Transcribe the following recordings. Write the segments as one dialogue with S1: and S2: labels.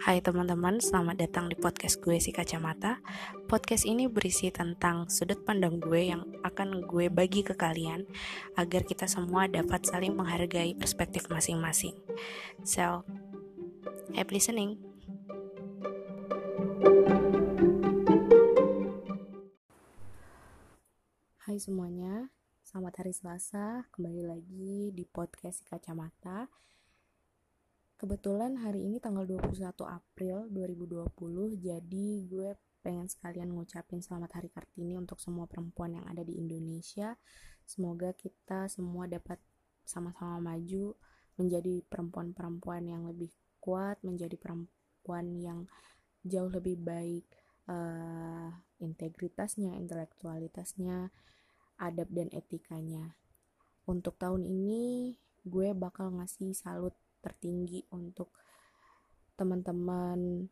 S1: Hai teman-teman, selamat datang di podcast gue si kacamata. Podcast ini berisi tentang sudut pandang gue yang akan gue bagi ke kalian agar kita semua dapat saling menghargai perspektif masing-masing. So, happy listening. Hai semuanya, selamat hari Selasa. Kembali lagi di podcast si kacamata Kebetulan hari ini tanggal 21 April 2020, jadi gue pengen sekalian ngucapin selamat hari Kartini untuk semua perempuan yang ada di Indonesia. Semoga kita semua dapat sama-sama maju menjadi perempuan-perempuan yang lebih kuat, menjadi perempuan yang jauh lebih baik uh, integritasnya, intelektualitasnya, adab dan etikanya. Untuk tahun ini gue bakal ngasih salut tertinggi untuk teman-teman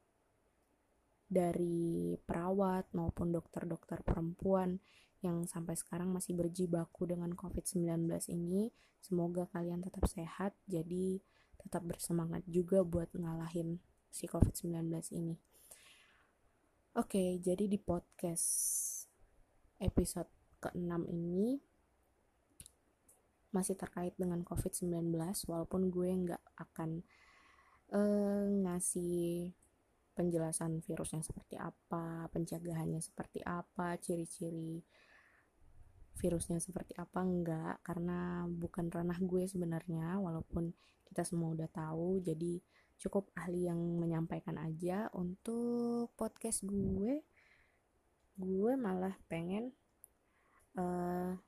S1: dari perawat maupun dokter-dokter perempuan yang sampai sekarang masih berjibaku dengan COVID-19 ini. Semoga kalian tetap sehat, jadi tetap bersemangat juga buat ngalahin si COVID-19 ini. Oke, jadi di podcast episode ke-6 ini masih terkait dengan COVID-19 walaupun gue nggak akan uh, ngasih penjelasan virusnya seperti apa, pencegahannya seperti apa, ciri-ciri virusnya seperti apa enggak karena bukan ranah gue sebenarnya walaupun kita semua udah tahu jadi cukup ahli yang menyampaikan aja. Untuk podcast gue gue malah pengen uh,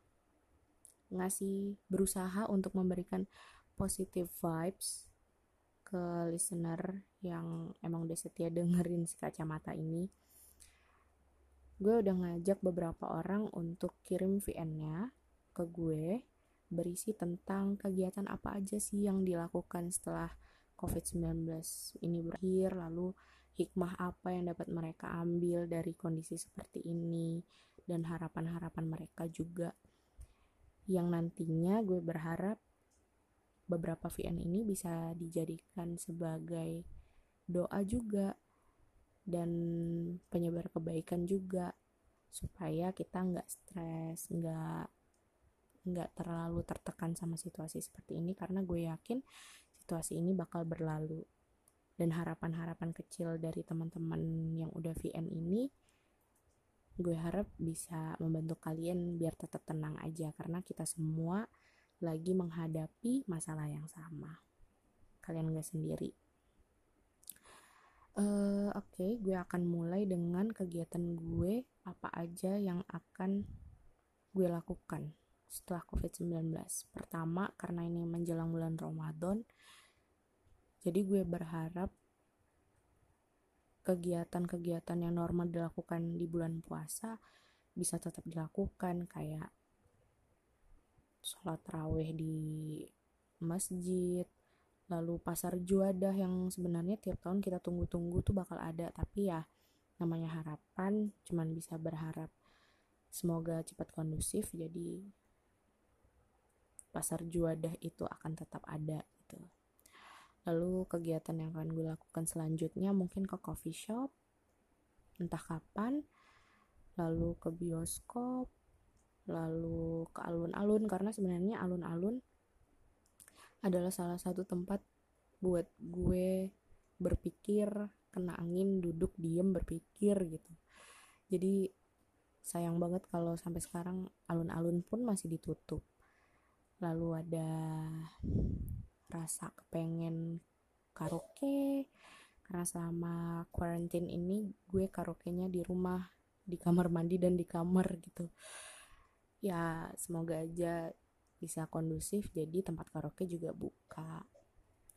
S1: ngasih berusaha untuk memberikan positive vibes ke listener yang emang udah setia dengerin si kacamata ini. Gue udah ngajak beberapa orang untuk kirim VN-nya ke gue berisi tentang kegiatan apa aja sih yang dilakukan setelah COVID-19 ini berakhir lalu hikmah apa yang dapat mereka ambil dari kondisi seperti ini dan harapan-harapan mereka juga yang nantinya gue berharap beberapa VN ini bisa dijadikan sebagai doa juga dan penyebar kebaikan juga supaya kita nggak stres nggak nggak terlalu tertekan sama situasi seperti ini karena gue yakin situasi ini bakal berlalu. Dan harapan-harapan kecil dari teman-teman yang udah VN ini gue harap bisa membantu kalian biar tetap tenang aja karena kita semua lagi menghadapi masalah yang sama. Kalian gak sendiri. Uh, oke okay, gue akan mulai dengan kegiatan gue. Apa aja yang akan gue lakukan setelah covid-19 pertama karena ini menjelang bulan Ramadan jadi gue berharap kegiatan-kegiatan yang normal dilakukan di bulan puasa bisa tetap dilakukan kayak sholat raweh di masjid lalu pasar juadah yang sebenarnya tiap tahun kita tunggu-tunggu tuh bakal ada. Tapi ya namanya harapan cuman bisa berharap semoga cepat kondusif jadi pasar juadah itu akan tetap ada gitu lalu kegiatan yang akan gue lakukan selanjutnya mungkin ke coffee shop. Entah kapan. Lalu ke bioskop. Lalu ke alun-alun karena sebenarnya alun-alun adalah salah satu tempat buat gue berpikir kena angin duduk diem berpikir gitu. Jadi sayang banget kalau sampai sekarang alun-alun pun masih ditutup. Lalu ada rasa kepengen karaoke karena selama quarantine ini gue karaoke-nya di rumah di kamar mandi dan di kamar gitu. Ya semoga aja bisa kondusif jadi tempat karaoke juga buka.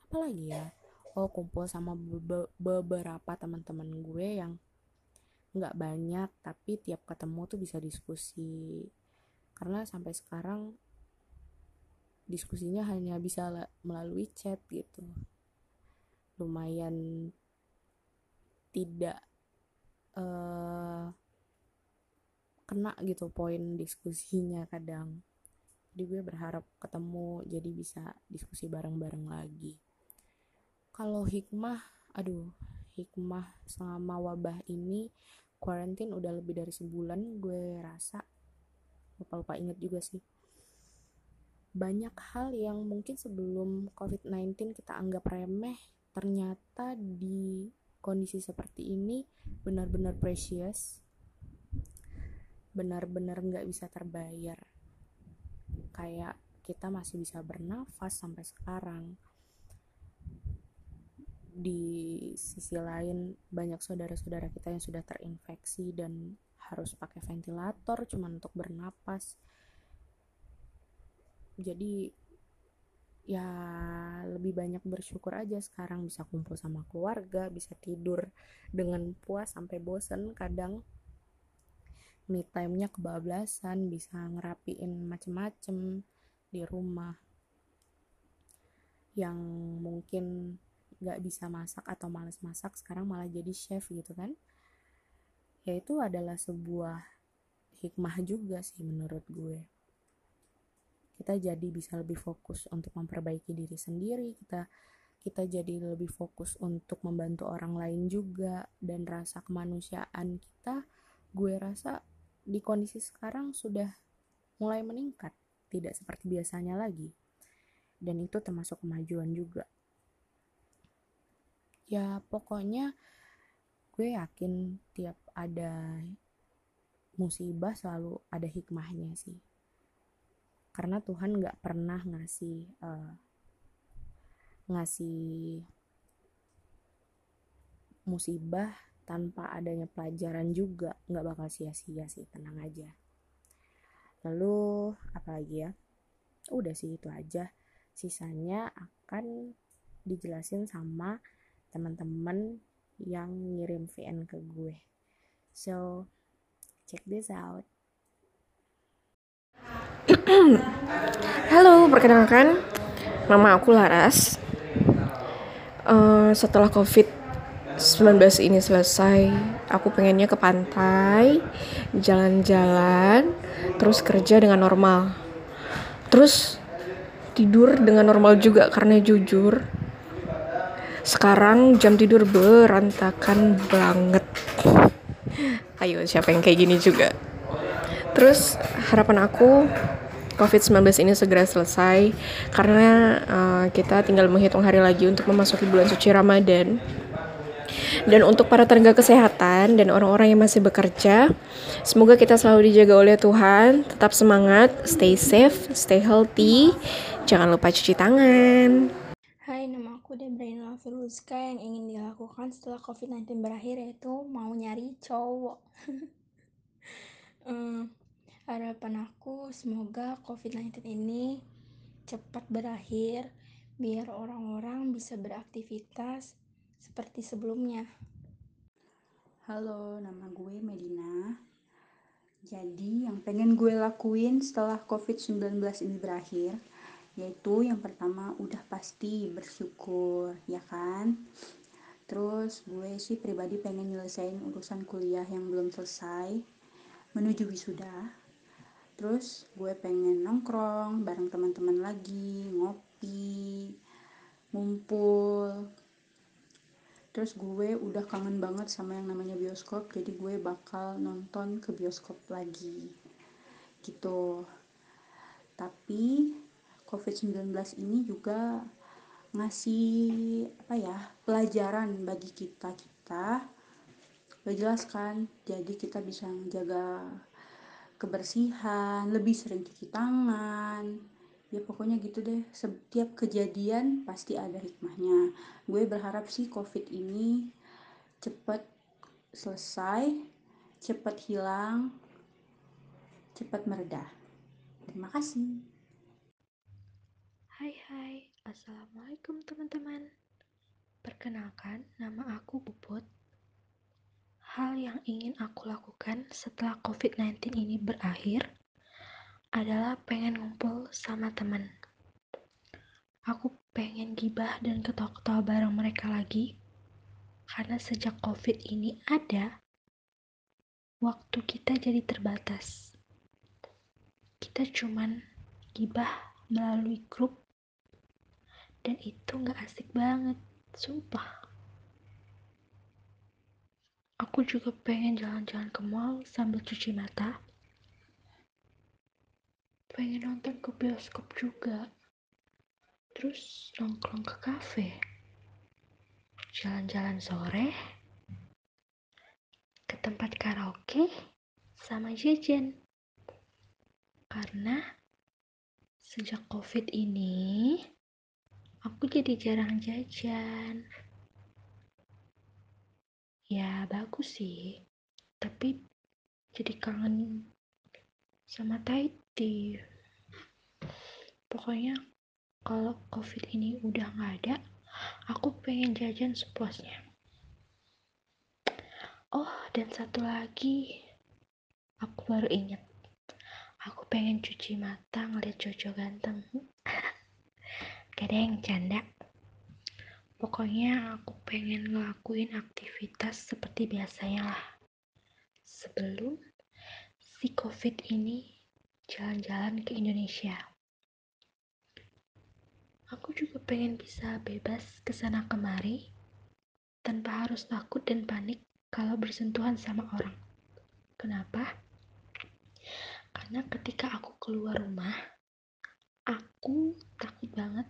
S1: Apalagi ya oh kumpul sama be beberapa teman-teman gue yang nggak banyak tapi tiap ketemu tuh bisa diskusi. Karena sampai sekarang diskusinya hanya bisa melalui chat gitu. Lumayan tidak uh, kena gitu poin diskusinya kadang. Jadi gue berharap ketemu jadi bisa diskusi bareng-bareng lagi. Kalau hikmah aduh hikmah selama wabah ini quarantine udah lebih dari sebulan gue rasa lupa-lupa inget juga sih banyak hal yang mungkin sebelum COVID-19 kita anggap remeh ternyata di kondisi seperti ini benar-benar precious. Benar-benar nggak bisa terbayar. Kayak kita masih bisa bernafas sampai sekarang. Di sisi lain banyak saudara-saudara kita yang sudah terinfeksi dan harus pakai ventilator cuma untuk bernapas jadi ya lebih banyak bersyukur aja sekarang bisa kumpul sama keluarga bisa tidur dengan puas sampai bosen. Kadang me time-nya kebablasan bisa ngerapiin macem-macem di rumah yang mungkin gak bisa masak atau males masak sekarang malah jadi chef gitu kan. Ya itu adalah sebuah hikmah juga sih menurut gue kita jadi bisa lebih fokus untuk memperbaiki diri sendiri kita kita jadi lebih fokus untuk membantu orang lain juga dan rasa kemanusiaan kita gue rasa di kondisi sekarang sudah mulai meningkat tidak seperti biasanya lagi. Dan itu termasuk kemajuan juga. Ya pokoknya gue yakin tiap ada musibah selalu ada hikmahnya sih karena Tuhan nggak pernah ngasih uh, ngasih musibah tanpa adanya pelajaran juga nggak bakal sia-sia sih tenang aja lalu apalagi ya udah sih itu aja sisanya akan dijelasin sama teman-teman yang ngirim VN ke gue. So, check this out.
S2: Halo, perkenalkan, nama aku Laras. Uh, setelah COVID-19 ini selesai, aku pengennya ke pantai, jalan-jalan, terus kerja dengan normal. Terus tidur dengan normal juga karena jujur sekarang jam tidur berantakan banget ayo siapa yang kayak gini juga terus harapan aku COVID-19 ini segera selesai karena uh, kita tinggal menghitung hari lagi untuk memasuki bulan suci Ramadan. Dan untuk para tenaga kesehatan dan orang-orang yang masih bekerja, semoga kita selalu dijaga oleh Tuhan, tetap semangat, stay safe, stay healthy, jangan lupa cuci tangan.
S3: Hai, nama aku Debraina Filuska yang ingin dilakukan setelah COVID-19 berakhir yaitu mau nyari cowok. um, harapan aku semoga COVID-19 ini cepat berakhir biar orang-orang bisa beraktivitas seperti sebelumnya.
S4: Halo, nama gue Medina. Jadi, yang pengen gue lakuin setelah COVID-19 ini berakhir, yaitu yang pertama udah pasti bersyukur ya kan terus gue sih pribadi pengen nyelesain urusan kuliah yang belum selesai menuju wisuda terus gue pengen nongkrong bareng teman-teman lagi ngopi ngumpul. Terus gue udah kangen banget sama yang namanya bioskop jadi gue bakal nonton ke bioskop lagi. Gitu. Tapi COVID-19 ini juga ngasih apa ya pelajaran bagi kita kita udah jelas kan? Jadi kita bisa menjaga kebersihan lebih sering cuci tangan. Ya pokoknya gitu deh. Setiap kejadian pasti ada hikmahnya. Gue berharap sih covid ini cepat selesai cepat hilang cepat mereda. Terima kasih.
S5: Hai hai, Assalamualaikum teman-teman. Perkenalkan, nama aku Puput Hal yang ingin aku lakukan setelah COVID-19 ini berakhir adalah pengen ngumpul sama teman. Aku pengen gibah dan ketawa-ketawa bareng mereka lagi karena sejak COVID ini ada, waktu kita jadi terbatas. Kita cuman gibah melalui grup dan itu gak asik banget sumpah aku juga pengen jalan-jalan ke mall sambil cuci mata. Pengen nonton ke bioskop juga. Terus nongkrong ke kafe. Jalan-jalan sore. Ke tempat karaoke sama jajan. Karena sejak covid ini aku jadi jarang jajan. Ya bagus sih, tapi jadi kangen sama Taiti. Pokoknya kalau covid ini udah nggak ada, aku pengen jajan sepuasnya. Oh, dan satu lagi, aku baru inget. Aku pengen cuci mata ngeliat Jojo ganteng. Kadang canda. Pokoknya aku pengen ngelakuin aktivitas seperti biasanya lah. Sebelum si covid ini jalan-jalan ke Indonesia. Aku juga pengen bisa bebas ke sana kemari tanpa harus takut dan panik kalau bersentuhan sama orang. Kenapa? Karena ketika aku keluar rumah, aku takut banget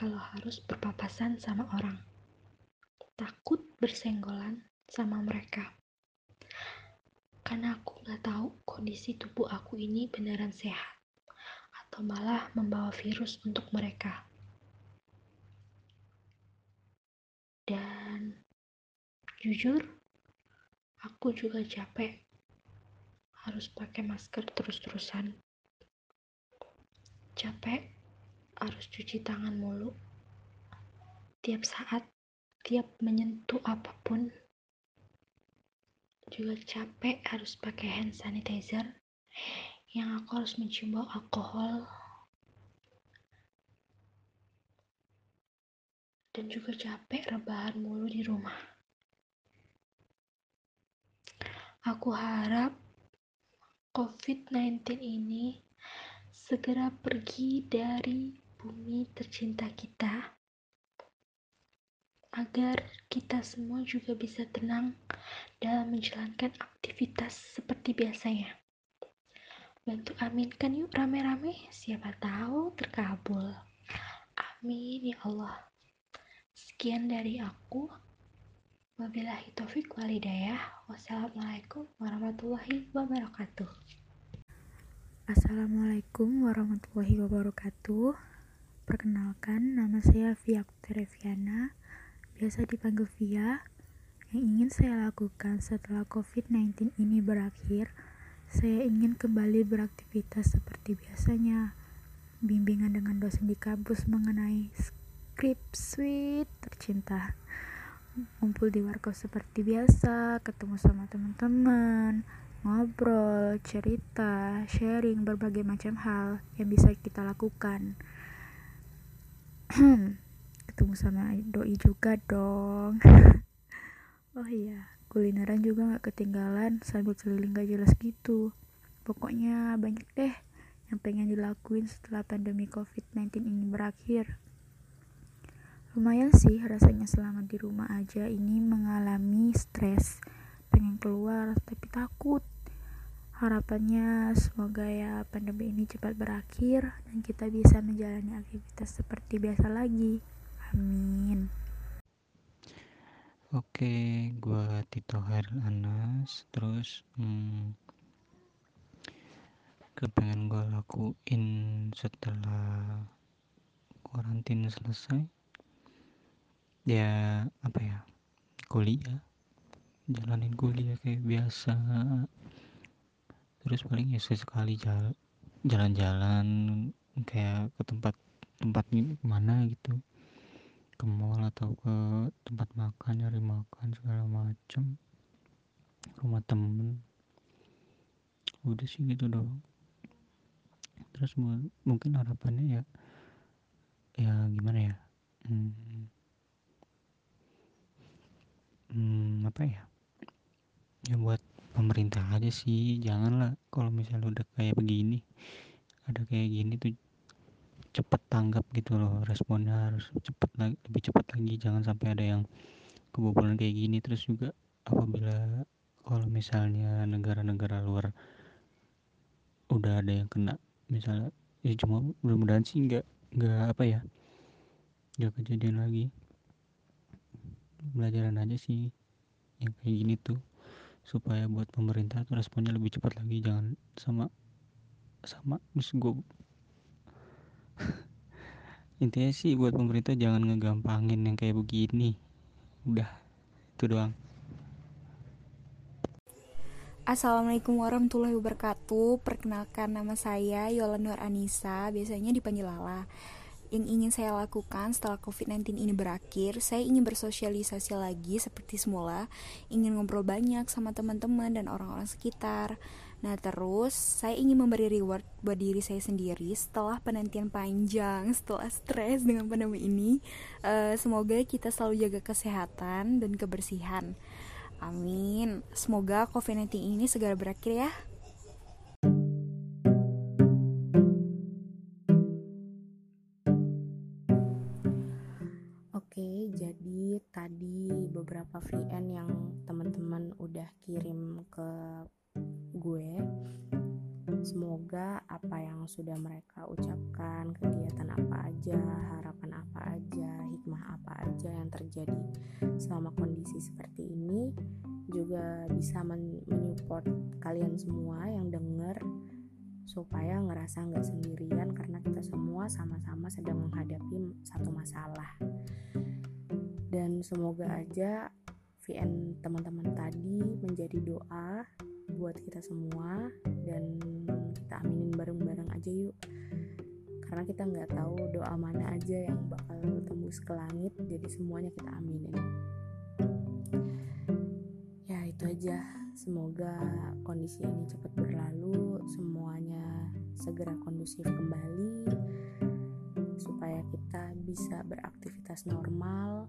S5: kalau harus berpapasan sama orang. Takut bersenggolan sama mereka. Karena aku nggak tahu kondisi tubuh aku ini beneran sehat atau malah membawa virus untuk mereka. Dan jujur, aku juga capek harus pakai masker terus-terusan. Capek harus cuci tangan mulu. Tiap saat, tiap menyentuh apa pun. Juga capek harus pakai hand sanitizer yang aku harus mencium bau alkohol. Dan juga capek rebahan mulu di rumah. Aku harap COVID-19 ini segera pergi dari bumi tercinta kita agar kita semua juga bisa tenang dalam menjalankan aktivitas seperti biasanya. Bantu aminkan yuk rame-rame, siapa tahu terkabul. Amin ya Allah. Sekian dari aku. Wabillahi taufik walidayah. Wassalamualaikum warahmatullahi wabarakatuh.
S6: Assalamualaikum warahmatullahi wabarakatuh. Perkenalkan, nama saya Via Tereviana, biasa dipanggil Via. Yang ingin saya lakukan setelah COVID-19 ini berakhir, saya ingin kembali beraktivitas seperti biasanya. Bimbingan dengan dosen di kampus mengenai skrip suite tercinta. Ngumpul di warkop seperti biasa, ketemu sama teman-teman, ngobrol, cerita, sharing berbagai macam hal yang bisa kita lakukan. Ketemu sama doi juga dong. oh iya, kulineran juga gak ketinggalan sambil keliling gak jelas gitu. Pokoknya banyak deh yang pengen dilakuin setelah pandemi COVID-19 ini berakhir. Lumayan sih rasanya selama di rumah aja ini mengalami stres pengen keluar tapi takut harapannya semoga ya pandemi ini cepat berakhir dan kita bisa menjalani aktivitas seperti biasa lagi amin
S7: Oke, gua Tito Anas. Terus, hmm, kepengen gua lakuin setelah karantina selesai. Ya, apa ya? Kuliah. Jalanin kuliah kayak biasa. Terus paling ya sesekali jalan jalan-jalan kayak ke tempat tempat mana gitu. Ke mall atau ke tempat makan nyari makan segala macem. Rumah temen. Udah sih gitu doang. Terus mu- mungkin harapannya ya ya gimana ya? Hmm, hmm, apa ya? Ya buat pemerintah aja sih janganlah kalau misalnya udah kayak begini ada kayak gini tuh cepet tanggap gitu loh responnya harus cepet lagi lebih cepet lagi jangan sampai ada yang kebobolan kayak gini. Terus juga apabila kalau misalnya negara-negara luar udah ada yang kena misalnya ya cuma mudah-mudahan sih nggak nggak apa ya nggak kejadian lagi. Belajaran aja sih yang kayak gini tuh supaya buat pemerintah tuh responnya lebih cepat lagi jangan sama sama terus gue intinya sih buat pemerintah jangan ngegampangin yang kayak begini. Udah itu doang.
S8: Assalamualaikum warahmatullahi wabarakatuh. Perkenalkan nama saya Yola Nur Anissa Biasanya dipanggil Lala Yang ingin saya lakukan setelah COVID-19 ini berakhir Saya ingin bersosialisasi lagi seperti semula Ingin ngobrol banyak sama teman-teman dan orang-orang sekitar Nah terus saya ingin memberi reward buat diri saya sendiri Setelah penantian panjang Setelah stres dengan pandemi ini uh, Semoga kita selalu jaga kesehatan dan kebersihan Amin. Semoga COVID-19 ini segera berakhir ya.
S1: Sudah mereka ucapkan, kegiatan apa aja, harapan apa aja, hikmah apa aja yang terjadi selama kondisi seperti ini juga bisa men menyupport kalian semua yang denger supaya ngerasa nggak sendirian karena kita semua sama-sama sedang menghadapi satu masalah. Dan semoga aja VN teman-teman tadi menjadi doa buat kita semua dan kita aminin bareng-bareng aja yuk. Karena kita nggak tahu doa mana aja yang bakal tembus ke langit jadi semuanya kita aminin. Ya itu aja. Semoga kondisi ini cepat berlalu semuanya segera kondusif kembali supaya kita bisa beraktivitas normal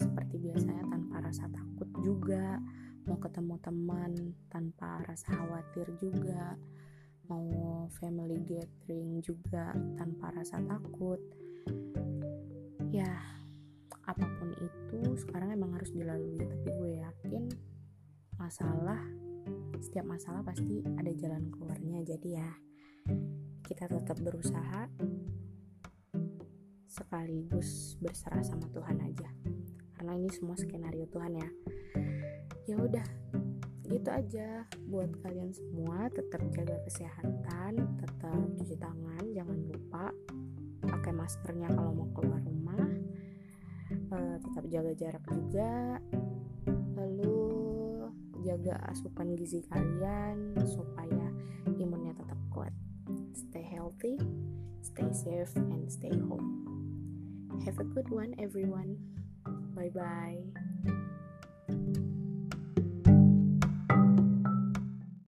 S1: seperti biasanya tanpa rasa takut juga mau ketemu teman tanpa rasa khawatir juga mau family gathering juga tanpa rasa takut. Ya apa pun itu sekarang emang harus dilalui tapi gue yakin masalah setiap masalah pasti ada jalan keluarnya. Jadi ya kita tetap berusaha sekaligus berserah sama Tuhan aja. Karena ini semua skenario Tuhan ya. Ya udah gitu aja. Buat kalian semua tetap jaga kesehatan tetap cuci tangan jangan lupa pakai maskernya kalau mau keluar rumah. Uh, tetap jaga jarak juga. Lalu jaga asupan gizi kalian supaya imunnya tetap kuat. Stay healthy stay safe and stay home. Have a good one everyone. Bye bye